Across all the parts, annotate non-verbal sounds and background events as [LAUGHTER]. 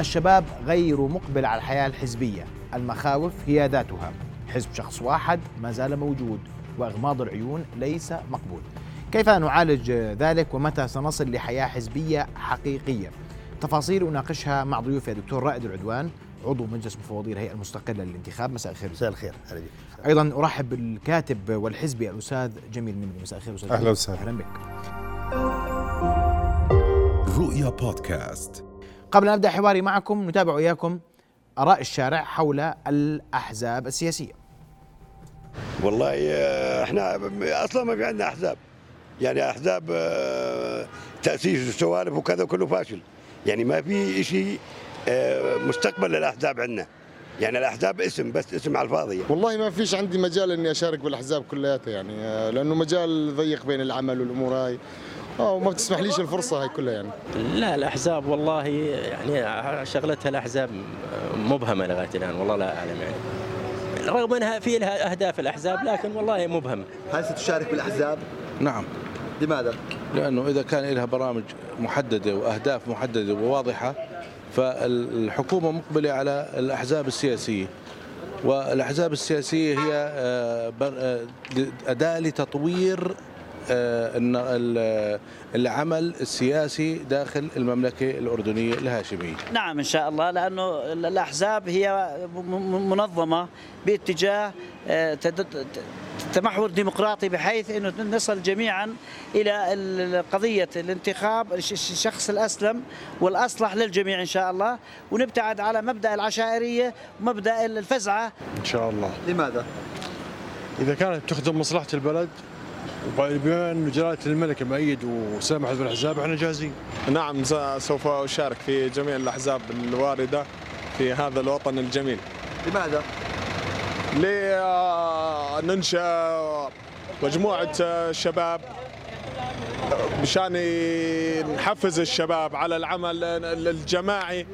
الشباب غير مقبل على الحياة الحزبية. المخاوف هي ذاتها. حزب شخص واحد ما زال موجود وإغماض العيون ليس مقبول. كيف نعالج ذلك ومتى سنصل لحياة حزبية حقيقية؟ تفاصيل أناقشها مع ضيوفي الدكتور رائد العدوان عضو مجلس مفوضي الهيئة المستقلة للانتخاب. مساء الخير. مساء الخير. أهلا بك. أيضا أرحب بالكاتب والحزبي الأستاذ جميل مني. مساء الخير أستاذ أهلا جميل. وسهلا. أهلا بك. رؤيا بودكاست. قبل أن أبدأ حواري معكم نتابع وياكم آراء الشارع حول الأحزاب السياسية. والله آه، إحنا أصلا ما في عندنا أحزاب. يعني أحزاب آه، تأسيس وسوالف وكذا كله فاشل. يعني ما في شيء آه، مستقبل للأحزاب عندنا. يعني الأحزاب اسم بس اسم على الفاضي. والله ما فيش عندي مجال إني أشارك بالأحزاب كلياتها يعني لأنه مجال ضيق بين العمل والأمور هاي. آه وما بتسمح ليش الفرصة هاي كلها يعني؟ لا الأحزاب والله يعني شغلتها الأحزاب مبهمة لغاية الآن والله لا أعلم يعني. رغم أنها في لها أهداف الأحزاب لكن والله مبهمة. هل ستشارك بالأحزاب؟ نعم. لماذا؟ لأنه إذا كان لها برامج محددة وأهداف محددة وواضحة فالحكومة مقبلة على الأحزاب السياسية. والأحزاب السياسية هي آه، آه، أداة لتطوير العمل السياسي داخل المملكة الأردنية الهاشمية. نعم إن شاء الله لأنه الأحزاب هي م- م- منظمة باتجاه آه، تمحور ديمقراطي بحيث إنه نصل جميعا إلى ال- قضية الانتخاب الش- الشخص الأسلم والأصلح للجميع إن شاء الله. ونبتعد على مبدأ العشائرية ومبدأ الفزعة. إن شاء الله. لماذا؟ إذا كانت تخدم مصلحة البلد وبما انه جلاله الملك مؤيد وسامح بالاحزاب إحنا جاهزين. نعم سوف أشارك في جميع الأحزاب الواردة في هذا الوطن الجميل. لماذا؟ لننشأ مجموعة شباب. مشان نحفز الشباب على العمل الجماعي.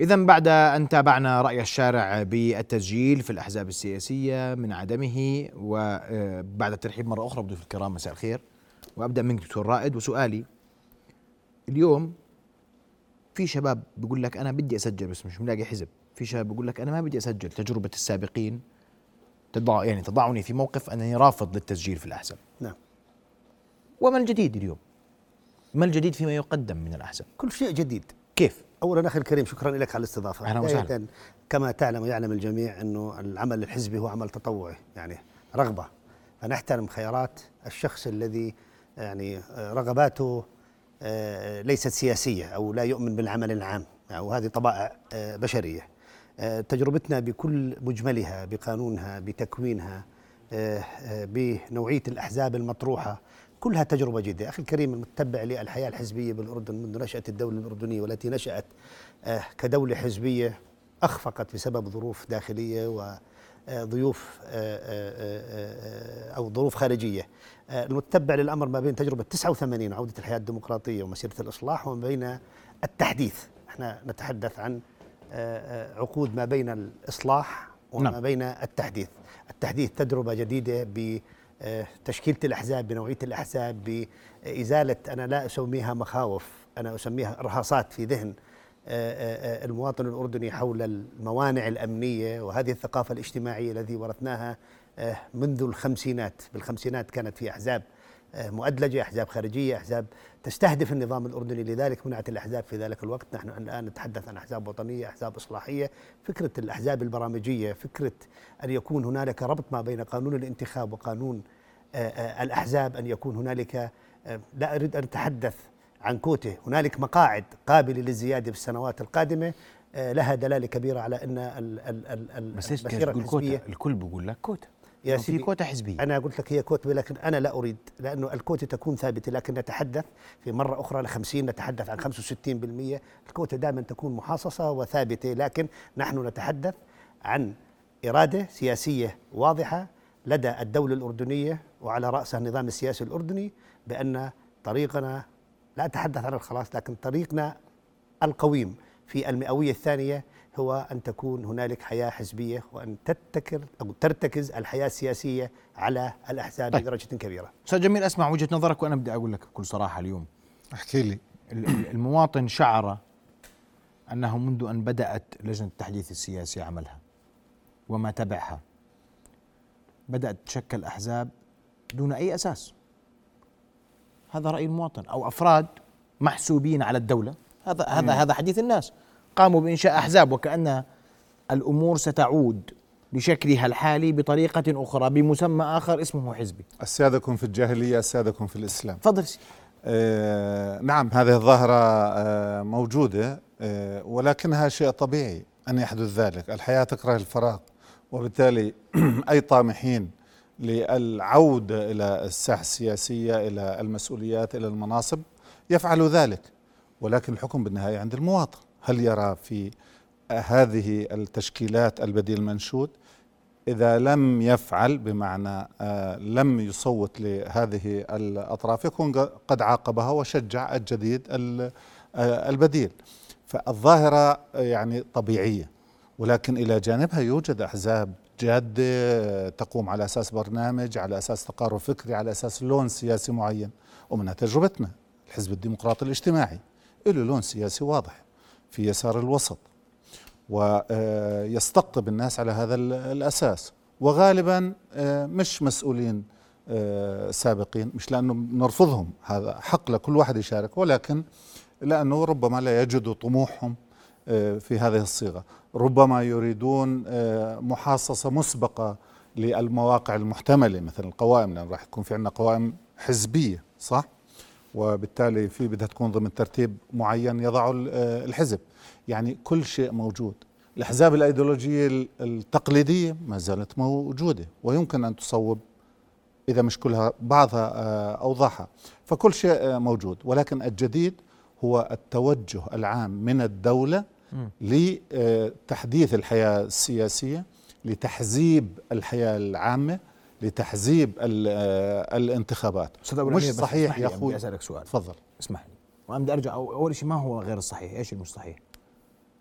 إذا بعد أن تابعنا رأي الشارع بالتسجيل في الأحزاب السياسية من عدمه وبعد الترحيب مرة أخرى بضيوف الكرام مساء الخير. وأبدأ منك دكتور رائد وسؤالي. اليوم في شباب بيقول لك أنا بدي أسجل بس مش ملاقي حزب. في شباب بيقول لك أنا ما بدي أسجل. تجربة السابقين تضع يعني تضعني في موقف انني رافض للتسجيل في الأحزاب. نعم. وما الجديد اليوم؟ ما الجديد فيما يقدم من الأحزاب؟ كل شيء جديد. كيف؟ اولا أخي الكريم شكرا لك على الاستضافة. أهلا وسهلا. كما تعلم ويعلم الجميع إنه العمل الحزبي هو عمل تطوعي يعني رغبة. فنحترم خيارات الشخص الذي يعني رغباته آه، ليست سياسية أو لا يؤمن بالعمل العام أو هذه طبائع آه، بشرية. آه، تجربتنا بكل مجملها بقانونها بتكوينها بنوعية الأحزاب المطروحة كلها تجربة جديدة. أخي الكريم المتبع للحياة الحزبية بالأردن منذ نشأة الدولة الأردنية والتي نشأت آه، كدولة حزبية أخفقت بسبب ظروف داخلية وظروف أو ظروف خارجية. آه، المتبع للأمر ما بين تجربة 89 وعودة الحياة الديمقراطية ومسيرة الإصلاح وما بين التحديث. إحنا نتحدث عن آه، آه، عقود ما بين الإصلاح وما نعم. بين التحديث. التحديث تجربة جديدة بتشكيله الأحزاب بنوعية الأحزاب بإزالة أنا لا أسميها مخاوف أنا أسميها ارهاصات في ذهن آه، آه، آه، المواطن الأردني حول الموانع الأمنية وهذه الثقافة الاجتماعية التي ورثناها آه، منذ الخمسينات بالخمسينات كانت في أحزاب. آه، مؤدلجة أحزاب خارجية أحزاب تستهدف النظام الأردني. لذلك منعت الأحزاب في ذلك الوقت. نحن الآن نتحدث عن أحزاب وطنية أحزاب إصلاحية. فكرة الأحزاب البرامجية فكرة أن يكون هنالك ربط ما بين قانون الانتخاب وقانون آه، آه، الأحزاب أن يكون هنالك لا أريد أن أتحدث عن كوته. هنالك مقاعد قابلة للزيادة في السنوات القادمة آه، لها دلالة كبيرة على أن ال- ال- ال- ال- بس ليش الحزبية الكل بيقول لك كوتا. يا في سيدي كوتا حزبية. أنا قلت لك هي كوتا لكن أنا لا أريد لأنه الكوتا تكون ثابتة لكن نتحدث في مرة أخرى ل 50 نتحدث عن 65% الكوتا دائما تكون محاصصة وثابتة لكن نحن نتحدث عن إرادة سياسية واضحة لدى الدولة الأردنية وعلى رأسها النظام السياسي الأردني بأن طريقنا لا أتحدث عن الخلاص لكن طريقنا القويم في المئوية الثانية هو أن تكون هنالك حياة حزبية وأن تتكر أو ترتكز الحياة السياسية على الأحزاب طيب. بدرجه كبيرة. أستاذ جميل أسمع وجهة نظرك وأنا بدي أقول لك بكل صراحة اليوم. احكي لي. ال- ال- المواطن شعر أنه منذ أن بدأت لجنة التحديث السياسي عملها وما تبعها. بدأت تشكل أحزاب دون أي أساس. هذا رأي المواطن. أو أفراد محسوبين على الدولة. هذا هذا هذا حديث الناس. قاموا بإنشاء أحزاب وكأن الأمور ستعود لشكلها الحالي بطريقة أخرى بمسمى آخر اسمه حزبي. أسيادكم في الجاهلية أسيادكم في الإسلام. تفضل. آه نعم هذه الظاهرة آه موجودة آه ولكنها شيء طبيعي أن يحدث ذلك. الحياة تكره الفراغ وبالتالي [CLEARS THROAT] أي طامحين للعودة إلى الساحة السياسية إلى المسؤوليات إلى المناصب يفعلوا ذلك. ولكن الحكم بالنهاية عند المواطن. هل يرى في هذه التشكيلات البديل المنشود؟ إذا لم يفعل بمعنى آه، لم يصوت لهذه الأطراف يكون قد عاقبها وشجع الجديد ال- آه، البديل. فالظاهرة يعني طبيعية. ولكن إلى جانبها يوجد أحزاب جادة تقوم على أساس برنامج على أساس تقارب فكري على أساس لون سياسي معين. ومنها تجربتنا الحزب الديمقراطي الاجتماعي. له لون سياسي واضح في يسار الوسط ويستقطب الناس على هذا ال- الأساس. وغالبا آه، مش مسؤولين آه، سابقين مش لأنه نرفضهم. هذا حق لكل واحد يشارك ولكن لأنه ربما لا يجدوا طموحهم آه، في هذه الصيغة. ربما يريدون محاصصة مسبقة للمواقع المحتملة مثل القوائم لأن راح يكون في عندنا قوائم حزبية صح؟ وبالتالي في بدها تكون ضمن ترتيب معين يضعه آه، الحزب. يعني كل شيء موجود. الأحزاب الأيديولوجية ال- التقليدية ما زالت موجودة ويمكن أن تصوب إذا مش كلها بعضها آه، أوضاعها. فكل شيء آه، موجود. ولكن الجديد هو التوجه العام من الدولة. لتحديث الحياة السياسية لتحزيب الحياة العامة لتحزيب ال- آه، الانتخابات. مش صحيح يا بدي أسألك سؤال. تفضل. اسمح لي. وأنا بدي أرجع أول شيء ما هو غير الصحيح؟ إيش المش صحيح؟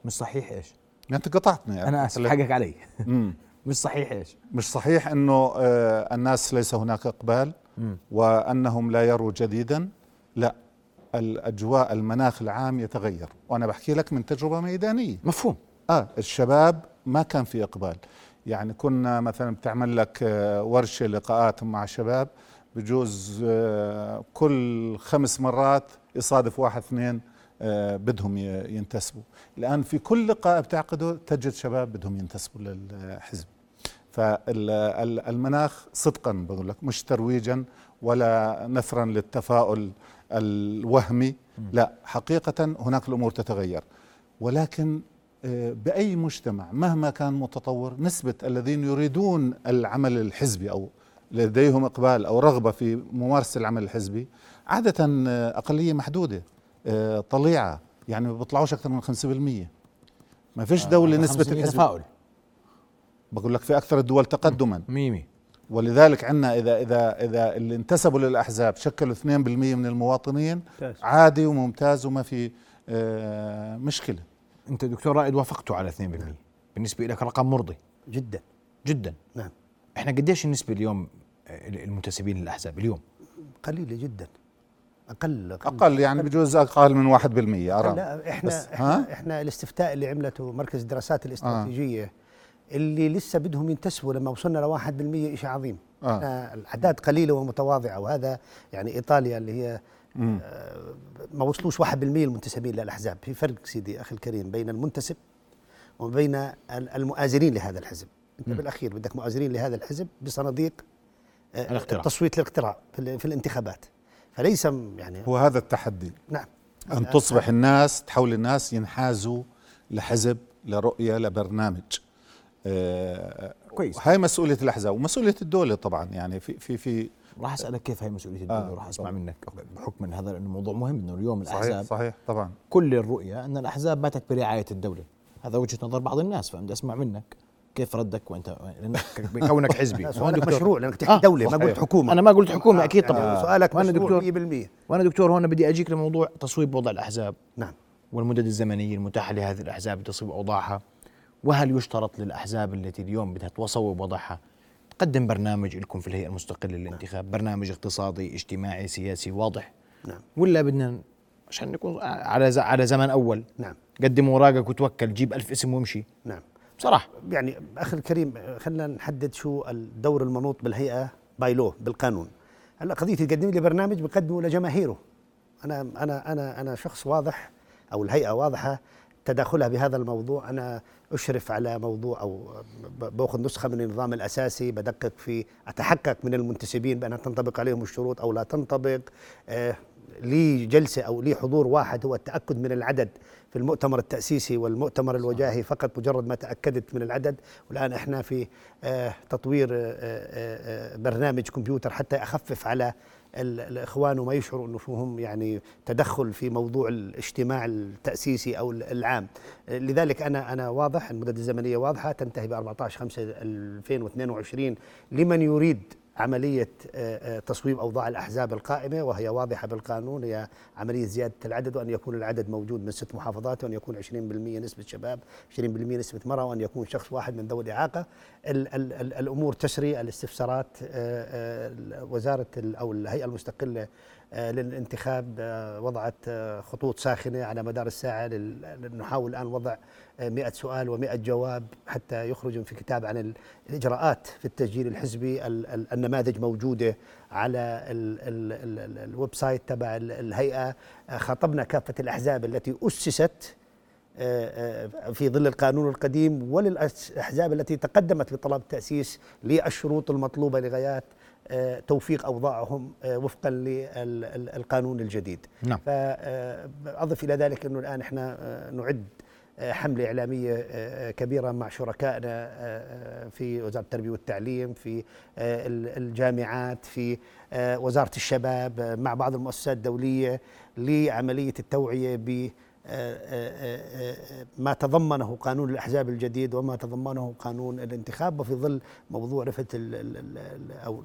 مش صحيح إيش؟ أنت قطعتني يعني. أنا آسف حقك علي. [LAUGHS] مش صحيح إيش؟ مش صحيح إنه آه، الناس ليس هناك إقبال مم. وأنهم لا يروا جديدا. لا الأجواء المناخ العام يتغير. وأنا بحكي لك من تجربة ميدانية. مفهوم. آه الشباب ما كان في إقبال. يعني كنا مثلا بتعمل لك آه، ورشة لقاءات مع شباب بجوز آه، كل خمس مرات يصادف واحد اثنين آه، بدهم ينتسبوا. الآن في كل لقاء بتعقده تجد شباب بدهم ينتسبوا للحزب. فالمناخ صدقا بقول لك مش ترويجا ولا نثرا للتفاؤل الوهمي. لا حقيقة هناك الأمور تتغير. ولكن آه، بأي مجتمع مهما كان متطور نسبة الذين يريدون العمل الحزبي أو لديهم إقبال أو رغبة في ممارسة العمل الحزبي عادة آه، أقلية محدودة آه، طليعة يعني ما بيطلعوش أكثر من 5% ما فيش دولة هذا نسبة 500 الحزب. تفاؤل. بقول لك في أكثر الدول تقدما. ميمي ولذلك عندنا إذا إذا إذا اللي انتسبوا للأحزاب شكلوا 2% من المواطنين ممتاز. عادي وممتاز وما في آه، مشكلة. أنت دكتور رائد وافقته على 2% بالنسبة لك رقم مرضي. جدا. جدا. نعم. إحنا قديش النسبة اليوم آه، المنتسبين للأحزاب اليوم؟ قليلة جدا. أقل أقل. يعني بجوز أقل من 1% أرى. لا إحنا بس إحنا, ها؟ إحنا الاستفتاء اللي عملته مركز الدراسات الاستراتيجية آه. اللي لسه بدهم ينتسبوا لما وصلنا ل 1% شيء عظيم. آه. آه. الأعداد قليلة ومتواضعة وهذا يعني إيطاليا اللي هي. آه ما وصلوش 1% المنتسبين للأحزاب. في فرق سيدي أخي الكريم بين المنتسب وبين ال- المؤازرين لهذا الحزب. أنت مم. بالأخير بدك مؤازرين لهذا الحزب بصناديق آه، الاقتراع. التصويت الاقتراع في, ال- في الانتخابات. فليس يعني هو هذا التحدي. نعم. أن تصبح الناس تحول الناس ينحازوا لحزب لرؤية لبرنامج. آه، كويس. هاي مسؤولية الأحزاب ومسؤولية الدولة طبعا. يعني في في في راح أسألك كيف هي مسؤولية الدولة آه، وراح أسمع طبعاً. منك بحكم إن هذا انه موضوع مهم إنه اليوم صحيح الأحزاب صحيح طبعا. كل الرؤية أن الأحزاب باتت برعاية الدولة. هذا وجهة نظر بعض الناس فبدي أسمع منك. كيف ردك وأنت؟ لأنك [LAUGHS] كونك حزبي. [LAUGHS] سؤالك. مشروع لأنك تحكي دولة ما صحيح. قلت حكومة. أنا ما قلت حكومة أكيد طبعا. سؤالك وأنا مشروع. دكتور 100% وأنا دكتور هون بدي أجيك لموضوع تصويب وضع الأحزاب. نعم. والمدد الزمنيه المتاحه لهذه الأحزاب لتصويب أوضاعها. وهل يشترط للأحزاب التي اليوم بدها تصوب وضعها تقدم برنامج لكم في الهيئة المستقلة للانتخاب برنامج اقتصادي اجتماعي سياسي واضح؟ نعم. ولا بدنا عشان نكون على على زمن أول؟ نعم. قدم اوراقك وتوكل جيب ألف اسم وامشي. نعم. بصراحة. يعني أخي الكريم خلينا نحدد شو الدور المنوط بالهيئة باي لو بالقانون. هلأ قضية تقدم لي برنامج بقدمه لجماهيره. أنا أنا أنا أنا شخص واضح أو الهيئة واضحة تداخلها بهذا الموضوع أنا أشرف على موضوع أو ب- باخذ نسخة من النظام الأساسي بدقق في أتحقق من المنتسبين بأنها تنطبق عليهم الشروط أو لا تنطبق. آه لي جلسة أو لي حضور واحد هو التأكد من العدد في المؤتمر التأسيسي والمؤتمر الوجاهي فقط مجرد ما تأكدت من العدد. والآن إحنا في آه تطوير آه برنامج كمبيوتر حتى أخفف على الإخوان وما يشعروا إنه فيهم يعني تدخل في موضوع الاجتماع التأسيسي أو العام. لذلك أنا أنا واضح المدة الزمنية واضحة تنتهي ب 14 5 2022 لمن يريد عملية آه، آه، تصويب أوضاع الأحزاب القائمة وهي واضحة بالقانون هي عملية زيادة العدد وأن يكون العدد موجود من ست محافظات وأن يكون 20% نسبة شباب 20% نسبة مرأة وأن يكون شخص واحد من ذوي الإعاقة. ال ال ال الأمور تسري الاستفسارات آه، وزارة أو الهيئة المستقلة للانتخاب آه، وضعت آه، خطوط ساخنة على مدار الساعة لل- نحاول الآن وضع آه، 100 سؤال و100 جواب حتى يخرجوا في كتاب عن ال- الإجراءات في التسجيل الحزبي ال- ال- النماذج موجودة على ال- ال- ال- ال- ال website تبع ال- الهيئة. آه، خاطبنا كافة الأحزاب التي أسست آه، آه، في ظل القانون القديم وللأحزاب التي تقدمت بطلب تأسيس للشروط المطلوبة لغايات آه، توفيق أوضاعهم آه، وفقا للقانون الجديد نعم. فأضف إلى ذلك أنه الآن إحنا آه، نعد آه، حملة إعلامية آه، كبيرة مع شركائنا آه، آه، في وزارة التربية والتعليم في آه، ال- الجامعات في آه، وزارة الشباب آه، مع بعض المؤسسات الدولية لعملية التوعية ب ما تضمنه قانون الأحزاب الجديد وما تضمنه قانون الانتخاب وفي ظل موضوع رفعة ال- ال- ال- أو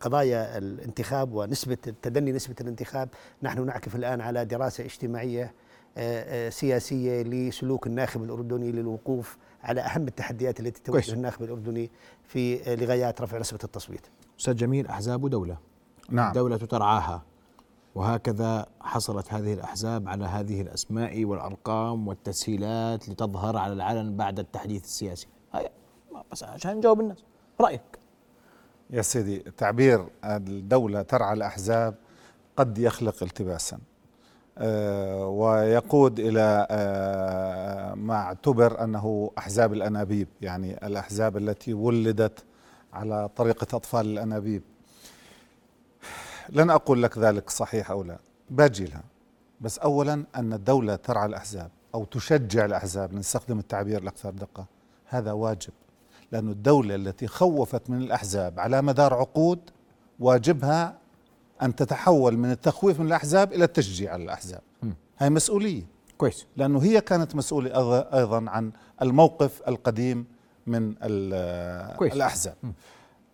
قضايا الانتخاب ونسبة تدني نسبة الانتخاب نحن نعكف الآن على دراسة اجتماعية آه، آه، سياسية لسلوك الناخب الأردني للوقوف على أهم التحديات التي. تواجه الناخب الأردني في آه، لغايات رفع نسبة التصويت. أستاذ جميل أحزاب دولة. نعم. الدولة ترعاها. وهكذا حصلت هذه الأحزاب على هذه الأسماء والأرقام والتسهيلات لتظهر على العلن بعد التحديث السياسي. هاي بس عشان نجاوب الناس. رأيك؟ يا سيدي تعبير الدولة ترعى الأحزاب قد يخلق التباسا. آه، ويقود إلى آه، ما اعتبر أنه أحزاب الأنابيب يعني الأحزاب التي ولدت على طريقة أطفال لن أقول لك ذلك صحيح أو لا. باجي لها. بس أولا أن الدولة ترعى الأحزاب أو تشجع الأحزاب نستخدم التعبير الأكثر دقة. هذا واجب. لأن الدولة التي خوفت من الأحزاب على مدار عقود واجبها أن تتحول من التخويف من الأحزاب إلى التشجيع على الأحزاب. هاي مسؤولية. كويس. لأنه هي كانت مسؤولة أيضا- عن الموقف القديم من كويس. الأحزاب.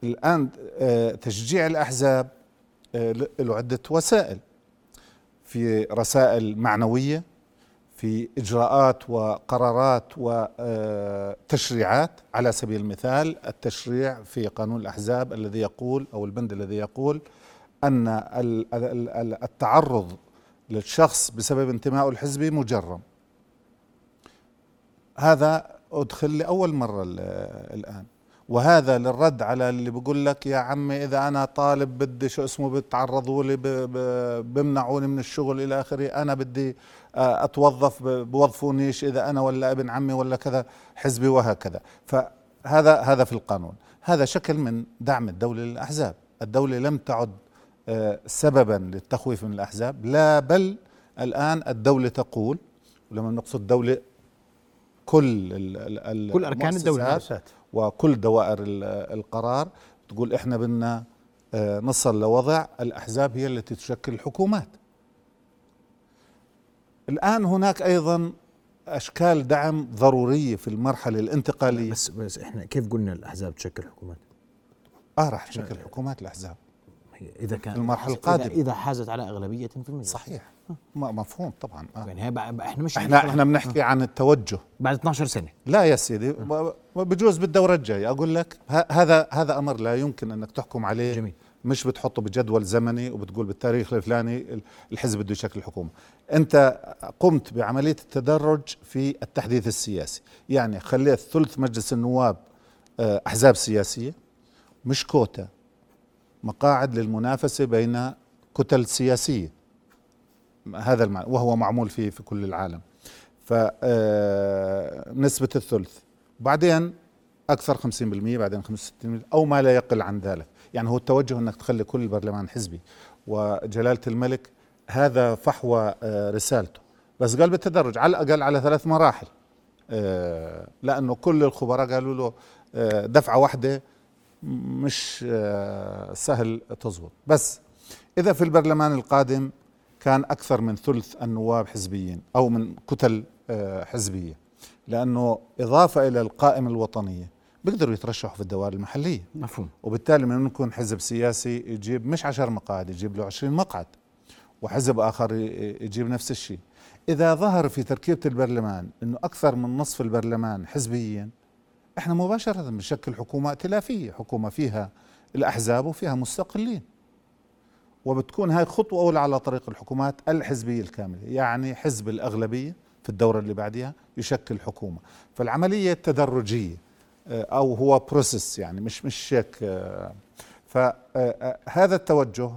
الآن آه، تشجيع الأحزاب له عدة وسائل. في رسائل معنوية في إجراءات وقرارات وتشريعات. على سبيل المثال التشريع في قانون الأحزاب الذي يقول أو البند الذي يقول أن ال- ال- ال- التعرض للشخص بسبب انتمائه الحزبي مجرم. هذا أدخل لأول مرة ال- الآن. وهذا للرد على اللي بيقول لك يا عمي إذا أنا طالب بدي شو اسمه بتعرضوا لي بمنعوني من الشغل إلى آخره أنا بدي آه، أتوظف ب- بوظفونيش إذا أنا ولا ابن عمي ولا كذا حزبي وهكذا. فهذا هذا في القانون. هذا شكل من دعم الدولة للأحزاب. الدولة لم تعد آه، سببا للتخويف من الأحزاب. لا بل الآن الدولة تقول ولما نقصد دولة كل ال ال كل أركان الدولة. وكل دوائر ال- القرار تقول إحنا بدنا آه، نصل لوضع الأحزاب هي التي تشكل الحكومات. الآن هناك أيضا أشكال دعم ضرورية في المرحلة الانتقالية. بس بس إحنا كيف قلنا الأحزاب تشكل حكومات؟ آه راح تشكل حكومات الأحزاب. إذا كان في المرحلة إذا- القادمة. إذا حازت على أغلبية في المجلس. صحيح. مفهوم طبعا. آه. يعني هي إحنا مش إحنا إحنا بنحكي عن التوجه. بعد 12 سنة. لا يا سيدي ب- بجوز بالدورة الجاية. أقول لك هذا هذا أمر لا يمكن أنك تحكم عليه. جميل. مش بتحطه بجدول زمني وبتقول بالتاريخ الفلاني الحزب بده يشكل حكومة. أنت قمت بعملية التدرج في التحديث السياسي. يعني خليت ثلث مجلس النواب آه، أحزاب سياسية مش كوتا مقاعد للمنافسة بين كتل سياسية. هذا المعنى وهو معمول فيه في كل العالم. فنسبة آه، الثلث. بعدين أكثر 50% بعدين 65% أو ما لا يقل عن ذلك. يعني هو التوجه أنك تخلي كل البرلمان حزبي. وجلالة الملك هذا فحوى آه، رسالته. بس قال بالتدرج على الأقل على ثلاث مراحل. آه، لأنه كل الخبراء قالوا له دفعة واحدة مش سهل تزبط. بس إذا في البرلمان القادم كان أكثر من ثلث النواب حزبيين أو من كتل آه، حزبية لأنه إضافة إلى القائمة الوطنية بيقدروا يترشحوا في الدوائر المحلية. مفهوم. وبالتالي من يكون حزب سياسي يجيب مش عشر مقاعد يجيب له عشرين مقعد وحزب آخر يجيب نفس الشيء. إذا ظهر في تركيبة البرلمان أنه أكثر من نصف البرلمان حزبيين إحنا مباشرة بنشكل حكومة ائتلافية حكومة فيها الأحزاب وفيها مستقلين. وبتكون هاي خطوة أولى على طريق الحكومات الحزبية الكاملة يعني حزب الأغلبية في الدورة اللي بعدها يشكل حكومة. فالعملية تدرجية آه، أو هو بروسيس يعني مش مش شيك آه، فهذا آه، التوجه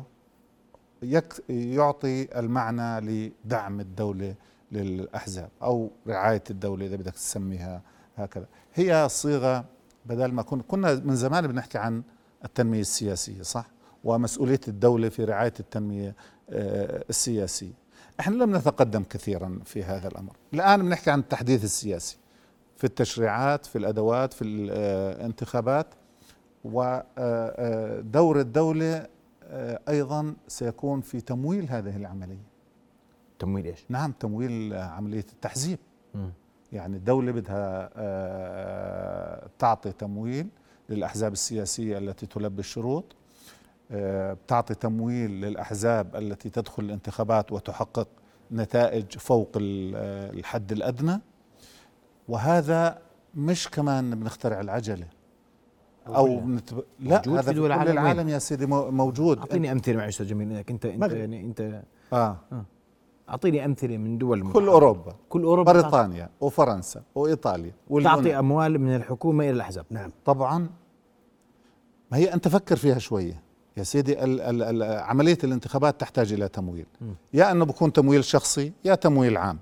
يعطي المعنى لدعم الدولة للأحزاب أو رعاية الدولة إذا بدك تسميها هكذا. هي صيغة بدل ما كنا كنا من زمان بنحكي عن التنمية السياسية صح؟ ومسؤولية الدولة في رعاية التنمية آه، السياسية. إحنا لم نتقدم كثيرا في هذا الأمر. الآن بنحكي عن التحديث السياسي في التشريعات في الأدوات في الانتخابات. ودور آه، الدولة آه، أيضا سيكون في تمويل هذه العملية. تمويل إيش؟ نعم تمويل عملية التحزيب. م. يعني الدولة بدها تعطي تمويل للأحزاب السياسية التي تلبي الشروط آه، بتعطي تمويل للأحزاب التي تدخل الانتخابات وتحقق نتائج فوق آه، الحد الأدنى. وهذا مش كمان بنخترع العجلة. أو بنتب... لا هذا في كل العالم, العالم يا سيدي موجود. أعطيني أمثلة معي أستاذ جميل انك أنت أنت يعني أنت آه, آه. أعطيني أمثلة من دول كل أوروبا. كل أوروبا. بريطانيا وفرنسا وإيطاليا تعطي أموال من الحكومة إلى الأحزاب. نعم. طبعا. ما هي أنت فكر فيها شوية يا سيدي ال ال ال عملية الانتخابات تحتاج إلى تمويل. يا أنه بكون تمويل شخصي يا تمويل عام.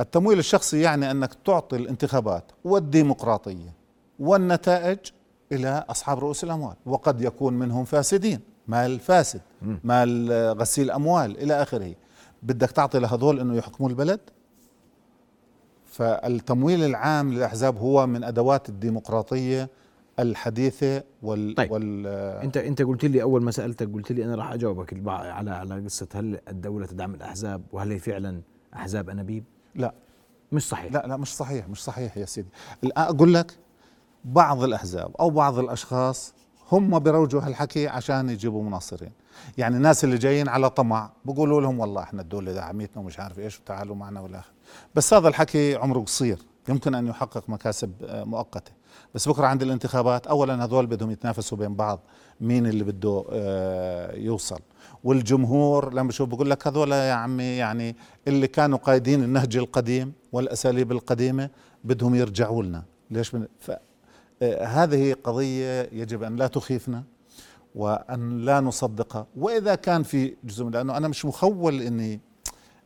التمويل الشخصي يعني أنك تعطي الانتخابات والديمقراطية والنتائج إلى أصحاب رؤوس الأموال. وقد يكون منهم فاسدين. مال فاسد مال غسيل أموال إلى آخره. بدك تعطي لهذول أنه يحكموا البلد فالتمويل العام للأحزاب هو من أدوات الديمقراطية الحديثة وال, طيب. وال انت أنت قلت لي أول ما سألتك قلت لي أنا راح أجاوبك على على قصة هل الدولة تدعم الأحزاب وهل هي فعلا أحزاب أنابيب؟ لا مش صحيح لا لا مش صحيح مش صحيح يا سيدي الآن أقول لك بعض الأحزاب أو بعض الأشخاص هم بروجوا هالحكي عشان يجيبوا مناصرين. يعني الناس اللي جايين على طمع بقولوا لهم والله إحنا الدولة دعمتنا ومش عارف إيش وتعالوا معنا ولا بس هذا الحكي عمره قصير. يمكن أن يحقق مكاسب آه، مؤقتة. بس بكره عند الانتخابات اولا هذول بدهم يتنافسوا بين بعض مين اللي بده آه، يوصل. والجمهور لما بشوف بقول لك هذول يا عمي يعني اللي كانوا قايدين النهج القديم والأساليب القديمة بدهم يرجعوا لنا. ليش من هذه قضية يجب أن لا تخيفنا وأن لا نصدقها وإذا كان في جزء لأنه أنا مش مخول إني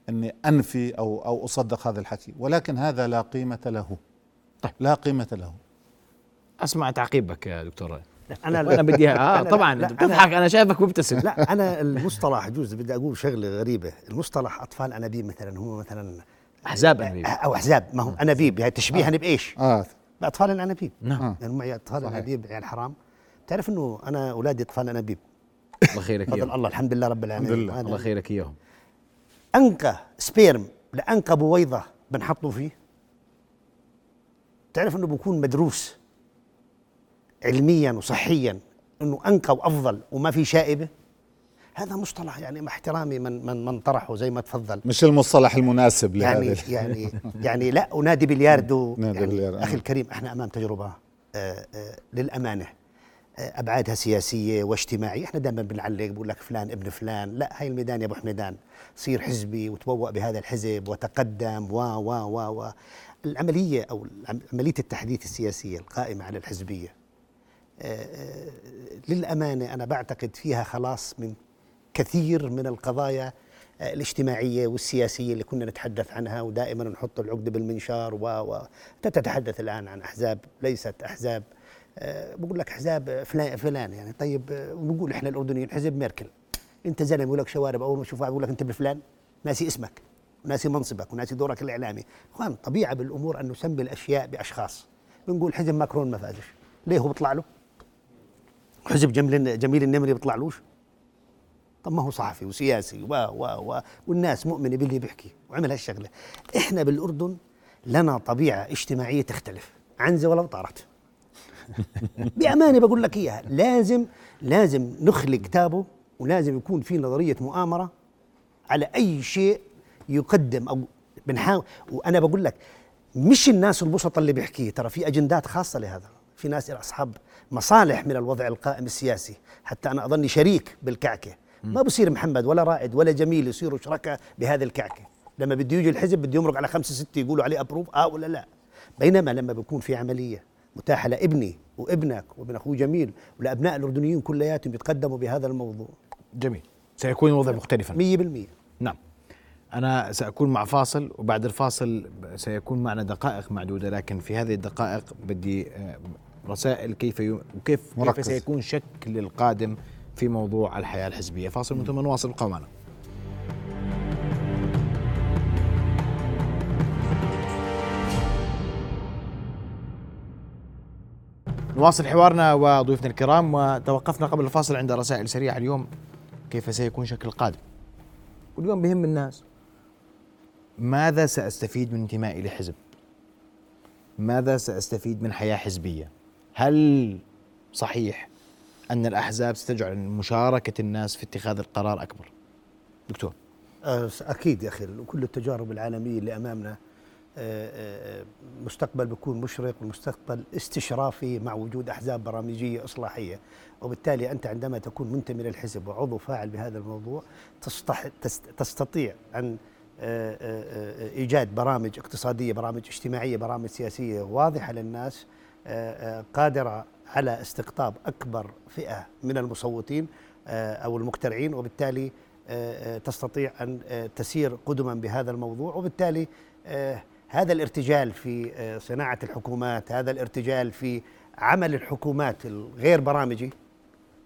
إني أنفي أو أو أصدق هذا الحكي ولكن هذا لا قيمة له. طيب. لا قيمة له. أسمع تعقيبك يا دكتور أنا [LAUGHS] أنا بدي آه طبعا لا بتضحك. أنا, أنا شايفك مبتسم. لا أنا المصطلح جوز بدي أقول شغلة غريبة. المصطلح أطفال أنابيب مثلا هو مثلا أحزاب أنابيب. أو أحزاب. ما هو أنابيب. يعني تشبيها آه. بإيش؟ آه. بأطفال الأنابيب. نعم. يعني معي أطفال انابيب يعني حرام. تعرف إنه أنا أولادي أطفال أنابيب. الله خيرك إياهم. الله الحمد لله رب العالمين. الحمد لله. الله خيرك إياهم. انقى سبيرم لانقى بويضه بنحطه فيه. تعرف إنه بكون مدروس علميا وصحيا إنه انقى وأفضل وما في شائبة؟ هذا مصطلح يعني مع احترامي من من من طرحه زي ما تفضل. مش المصطلح المناسب يعني يعني يعني لا ونادي بلياردو. [LAUGHS] نادي يعني بلياردو. أخي الكريم إحنا أمام تجربة آآ آه، آآ آه، للامانه أبعادها سياسية واجتماعية، إحنا دائما بنعلق بقول لك فلان ابن فلان، لا هاي الميدان يا أبو حميدان. صير حزبي وتبوأ بهذا الحزب وتقدم و و و و. العملية أو عملية التحديث السياسية القائمة على الحزبية آه، آه، للأمانة أنا بعتقد فيها خلاص من كثير من القضايا آه، الاجتماعية والسياسية اللي كنا نتحدث عنها ودائما نحط العقدة بالمنشار و و تتحدث الآن عن أحزاب ليست أحزاب بقول لك أحزاب فلان فلان يعني. طيب ونقول إحنا الأردنيين حزب ميركل. أنت زلمة يقول لك شوارب أول ما تشوف واحد يقول لك أنت بفلان ناسي اسمك وناسي منصبك وناسي دورك الإعلامي. إخوان طبيعة بالأمور أن نسمي الأشياء بأشخاص. بنقول حزب ماكرون ما فازش. ليه هو بيطلع له؟ حزب جميل جميل النمري بيطلعلوش طب ما هو صحفي وسياسي و و و والناس مؤمنة باللي بيحكي وعمل هالشغلة. إحنا بالأردن لنا طبيعة اجتماعية تختلف عنزه ولو طارت [LAUGHS] بأمانة بقول لك إياها لازم لازم نخلق كتابه ولازم يكون في نظرية مؤامرة على أي شيء يقدم أو بنحاول. وأنا بقول لك مش الناس البسطة اللي بيحكيه ترى في أجندات خاصة لهذا. في ناس أصحاب مصالح من الوضع القائم السياسي. حتى أنا أظني شريك بالكعكة. ما بصير محمد ولا رائد ولا جميل يصيروا شركاء بهذه الكعكة. لما بده يجي الحزب بده يمرق على خمسة ستة يقولوا عليه ابروف آه ولا لا؟ بينما لما بيكون في عملية متاحة لابني وابنك وابن أخوه جميل ولأبناء الأردنيين كلياتهم يتقدموا بهذا الموضوع. جميل. سيكون الوضع مختلفا. 100% نعم. أنا سأكون مع فاصل وبعد الفاصل سيكون معنا دقائق معدودة لكن في هذه الدقائق بدي آه، رسائل كيف. وكيف كيف سيكون شكل القادم في موضوع الحياة الحزبية. فاصل ثم نواصل قومنا نواصل حوارنا وضيوفنا الكرام وتوقفنا قبل الفاصل عند رسائل سريعة اليوم. كيف سيكون شكل القادم؟ واليوم بهم الناس. ماذا سأستفيد من انتمائي لحزب؟ ماذا سأستفيد من حياة حزبية؟ هل صحيح أن الأحزاب ستجعل مشاركة الناس في اتخاذ القرار أكبر. دكتور. أه، أكيد يا أخي كل التجارب العالمية اللي أمامنا أه، أه، مستقبل بيكون مشرق والمستقبل استشرافي مع وجود أحزاب برامجية إصلاحية. وبالتالي أنت عندما تكون منتمي للحزب وعضو فاعل بهذا الموضوع تستطيع أن إيجاد برامج اقتصادية برامج اجتماعية برامج سياسية واضحة للناس قادرة على استقطاب أكبر فئة من المصوتين آه، أو المقترعين وبالتالي آه، آه، تستطيع أن تسير قدما بهذا الموضوع. وبالتالي هذا الارتجال في صناعة الحكومات هذا الارتجال في عمل الحكومات الغير برامجي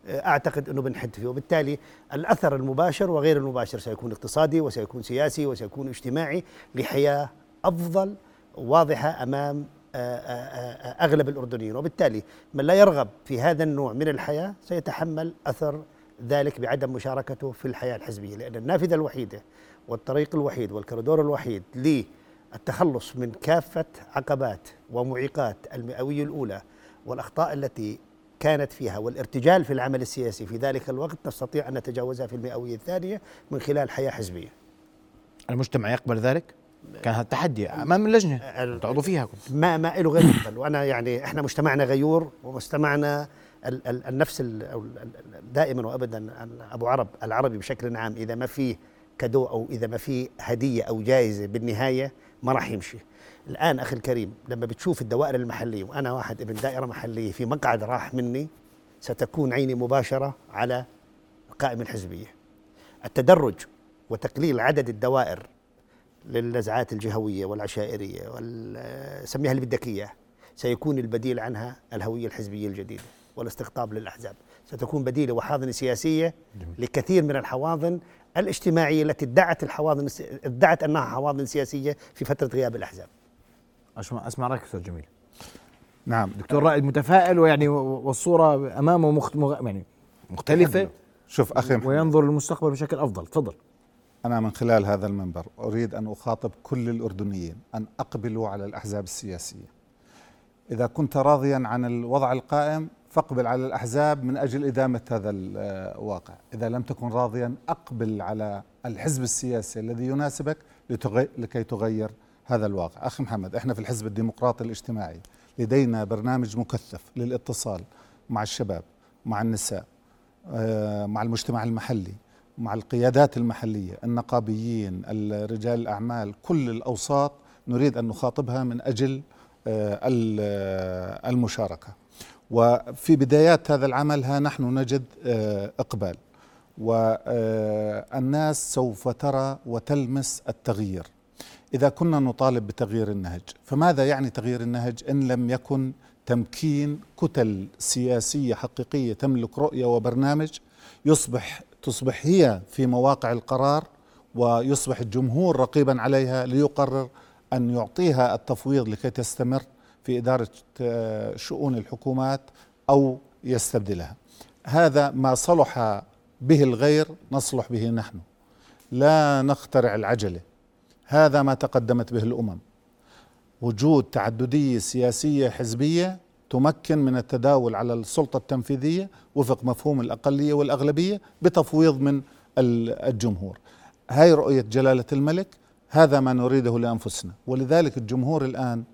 أعتقد أنه بنحد فيه. وبالتالي الأثر المباشر وغير المباشر سيكون اقتصادي وسيكون سياسي وسيكون اجتماعي لحياة أفضل واضحة أمام أغلب الأردنيين وبالتالي من لا يرغب في هذا النوع من الحياة سيتحمل أثر ذلك بعدم مشاركته في الحياة الحزبية لأن النافذة الوحيدة والطريق الوحيد والكوريدور الوحيد للتخلص من كافة عقبات ومعيقات المئوية الأولى والأخطاء التي كانت فيها والارتجال في العمل السياسي في ذلك الوقت نستطيع أن نتجاوزها في المئوية الثانية من خلال حياة حزبية. المجتمع يقبل ذلك؟ كان هذا تحدي امام اللجنه تعضوا فيها. ما ما له غير افضل وأنا يعني إحنا مجتمعنا غيور ومجتمعنا النفس دائما وابدا أبو عرب العربي بشكل عام إذا ما في كادو أو إذا ما في هدية أو جائزة بالنهاية ما راح يمشي. الآن أخي الكريم لما بتشوف الدوائر المحلية وأنا واحد ابن دائرة محلية في مقعد راح مني ستكون عيني مباشرة على القائمه الحزبية. التدرج وتقليل عدد الدوائر للنزعات الجهوية والعشائرية سميها اللي بدك إياه. سيكون البديل عنها الهوية الحزبية الجديدة والاستقطاب للأحزاب. ستكون بديلة وحاضنة سياسية. لكثير من الحواضن الاجتماعية التي ادعت الحواضن ادعت أنها حواضن سياسية في فترة غياب الأحزاب. أسمع أسمع رأيك أستاذ جميل. نعم. دكتور رائد متفائل ويعني والصورة أمامه مخت... يعني مختلفة. شوف أخي وينظر للمستقبل بشكل أفضل. تفضل. أنا من خلال هذا المنبر أريد أن أخاطب كل الأردنيين أن أقبلوا على الأحزاب السياسية. إذا كنت راضيا عن الوضع القائم فاقبل على الأحزاب من أجل إدامة هذا الواقع. إذا لم تكن راضيا أقبل على الحزب السياسي الذي يناسبك لكي تغير هذا الواقع. أخي محمد إحنا في الحزب الديمقراطي الاجتماعي. لدينا برنامج مكثف للاتصال مع الشباب مع النساء آه، مع المجتمع المحلي. مع القيادات المحلية النقابيين رجال الأعمال كل الأوساط نريد أن نخاطبها من أجل آه، آه، المشاركة. وفي بدايات هذا العمل ها نحن نجد إقبال. والناس سوف ترى وتلمس التغيير. إذا كنا نطالب بتغيير النهج فماذا يعني تغيير النهج إن لم يكن تمكين كتل سياسية حقيقية تملك رؤية وبرنامج يصبح تصبح هي في مواقع القرار ويصبح الجمهور رقيبا عليها ليقرر أن يعطيها التفويض لكي تستمر في إدارة آه، شؤون الحكومات أو يستبدلها. هذا ما صلح به الغير نصلح به نحن. لا نخترع العجلة. هذا ما تقدمت به الأمم. وجود تعددية سياسية حزبية تمكن من التداول على السلطة التنفيذية وفق مفهوم الأقلية والأغلبية بتفويض من الجمهور. هاي رؤية جلالة الملك هذا ما نريده لأنفسنا. ولذلك الجمهور الآن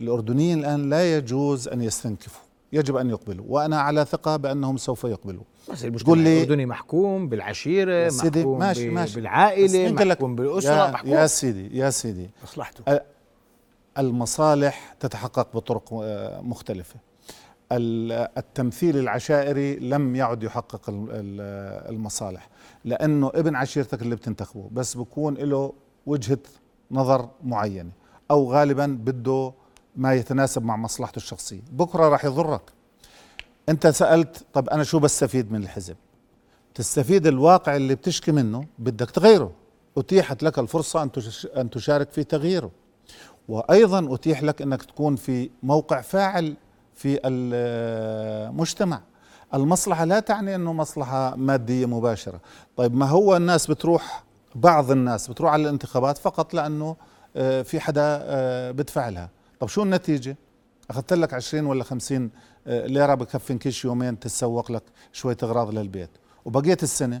الأردنيين الآن لا يجوز أن يستنكفوا يجب أن يقبلوا. وأنا على ثقة بأنهم سوف يقبلوا. بس المجتمع الأردني محكوم بالعشيرة سيدي محكوم ماشي ماشي. بالعائلة محكوم بالأسرة يا, محكوم. يا سيدي يا سيدي. مصلحته المصالح تتحقق بطرق آه، مختلفة. التمثيل العشائري لم يعد يحقق المصالح لأنه ابن عشيرتك اللي بتنتخبه بس بكون له وجهة نظر معينة أو غالبا بده ما يتناسب مع مصلحته الشخصية. بكرة راح يضرك. أنت سألت طب أنا شو بستفيد من الحزب؟ تستفيد الواقع اللي بتشكي منه بدك تغيره. أتيحت لك الفرصة أن تشارك في تغييره. وأيضا أتيح لك أنك تكون في موقع فاعل في المجتمع. المصلحة لا تعني أنه مصلحة مادية مباشرة. طيب ما هو الناس بتروح بعض الناس بتروح على الانتخابات فقط لأنه آه، في حدا آه، بدفع لها طب شو النتيجة؟ أخذت لك 20 ولا 50 آه، ليرة بكفي كيش يومين تتسوق لك شوية أغراض للبيت. وبقيت السنة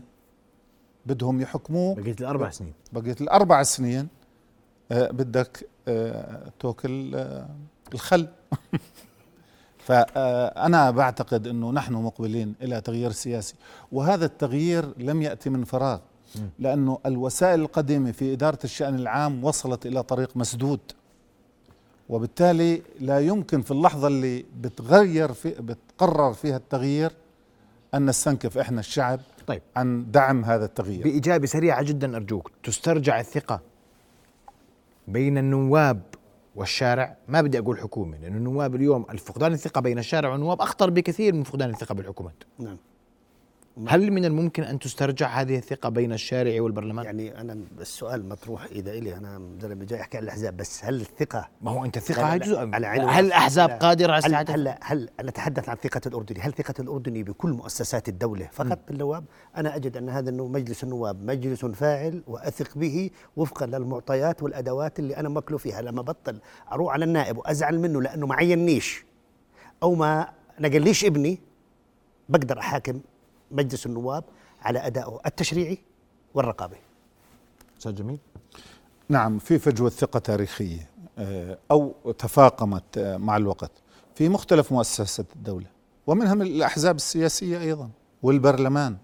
بدهم يحكموه. بقيت الأربع سنين. بقيت الأربع سنين. بدك آه، توكل الخل. [LAUGHS] فأنا بعتقد أنه نحن مقبلين إلى تغيير سياسي. وهذا التغيير لم يأتي من فراغ لأنه الوسائل القديمة في إدارة الشأن العام وصلت إلى طريق مسدود. وبالتالي لا يمكن في اللحظة اللي بتغير في بتقرر فيها التغيير أن نستنكف إحنا الشعب طيب. عن دعم هذا التغيير. بإجابة سريعة جدا أرجوك تسترجع الثقة بين النواب والشارع. ما بدي أقول حكومة لأن النواب اليوم الفقدان الثقة بين الشارع والنواب أخطر بكثير من فقدان الثقة بالحكومات. نعم. هل من الممكن أن تسترجع هذه الثقة بين الشارع والبرلمان؟ يعني أنا السؤال مطروح إذا إلي أنا زلمه جاي أحكي عن الأحزاب بس هل الثقة ما هو أنت الثقة هاي جزء. هل الاحزاب قادرة على هل, هل هل نتحدث عن ثقة الأردني، هل ثقة الأردني بكل مؤسسات الدولة؟ فقط بالنواب؟ أنا أجد أن هذا مجلس النواب مجلس فاعل وأثق به وفقا للمعطيات والأدوات اللي أنا مكلو فيها. لما بطل أروح على النائب وأزعل منه لأنه ما عينيش أو ما نقليش ابني بقدر أحاكم. مجلس النواب على أدائه التشريعي والرقابي. أستاذ جميل. نعم في فجوة ثقة تاريخية آه، أو تفاقمت آه، مع الوقت في مختلف مؤسسات الدولة ومنها من الأحزاب السياسية أيضا والبرلمان.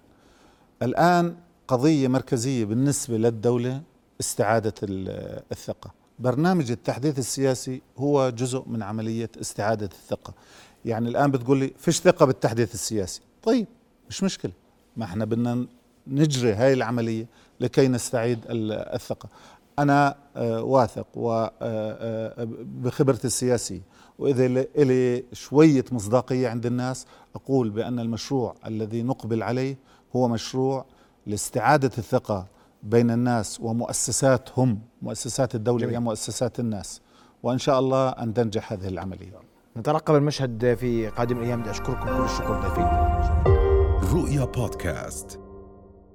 الآن قضية مركزية بالنسبة للدولة استعادة الثقة. برنامج التحديث السياسي هو جزء من عملية استعادة الثقة. يعني الآن بتقول لي فيش ثقة بالتحديث السياسي. طيب مش مشكلة. ما إحنا بدنا نجري هاي العملية لكي نستعيد الثقة. أنا آه، واثق وبخبرتي آه، آه، السياسية وإذا إلي شوية مصداقية عند الناس أقول بأن المشروع الذي نقبل عليه هو مشروع لاستعادة الثقة بين الناس ومؤسساتهم. مؤسسات الدولة هي مؤسسات الناس. وإن شاء الله أن تنجح هذه العملية. نترقب المشهد في قادم الأيام. أشكركم كل الشكر ضيفين رؤيا بودكاست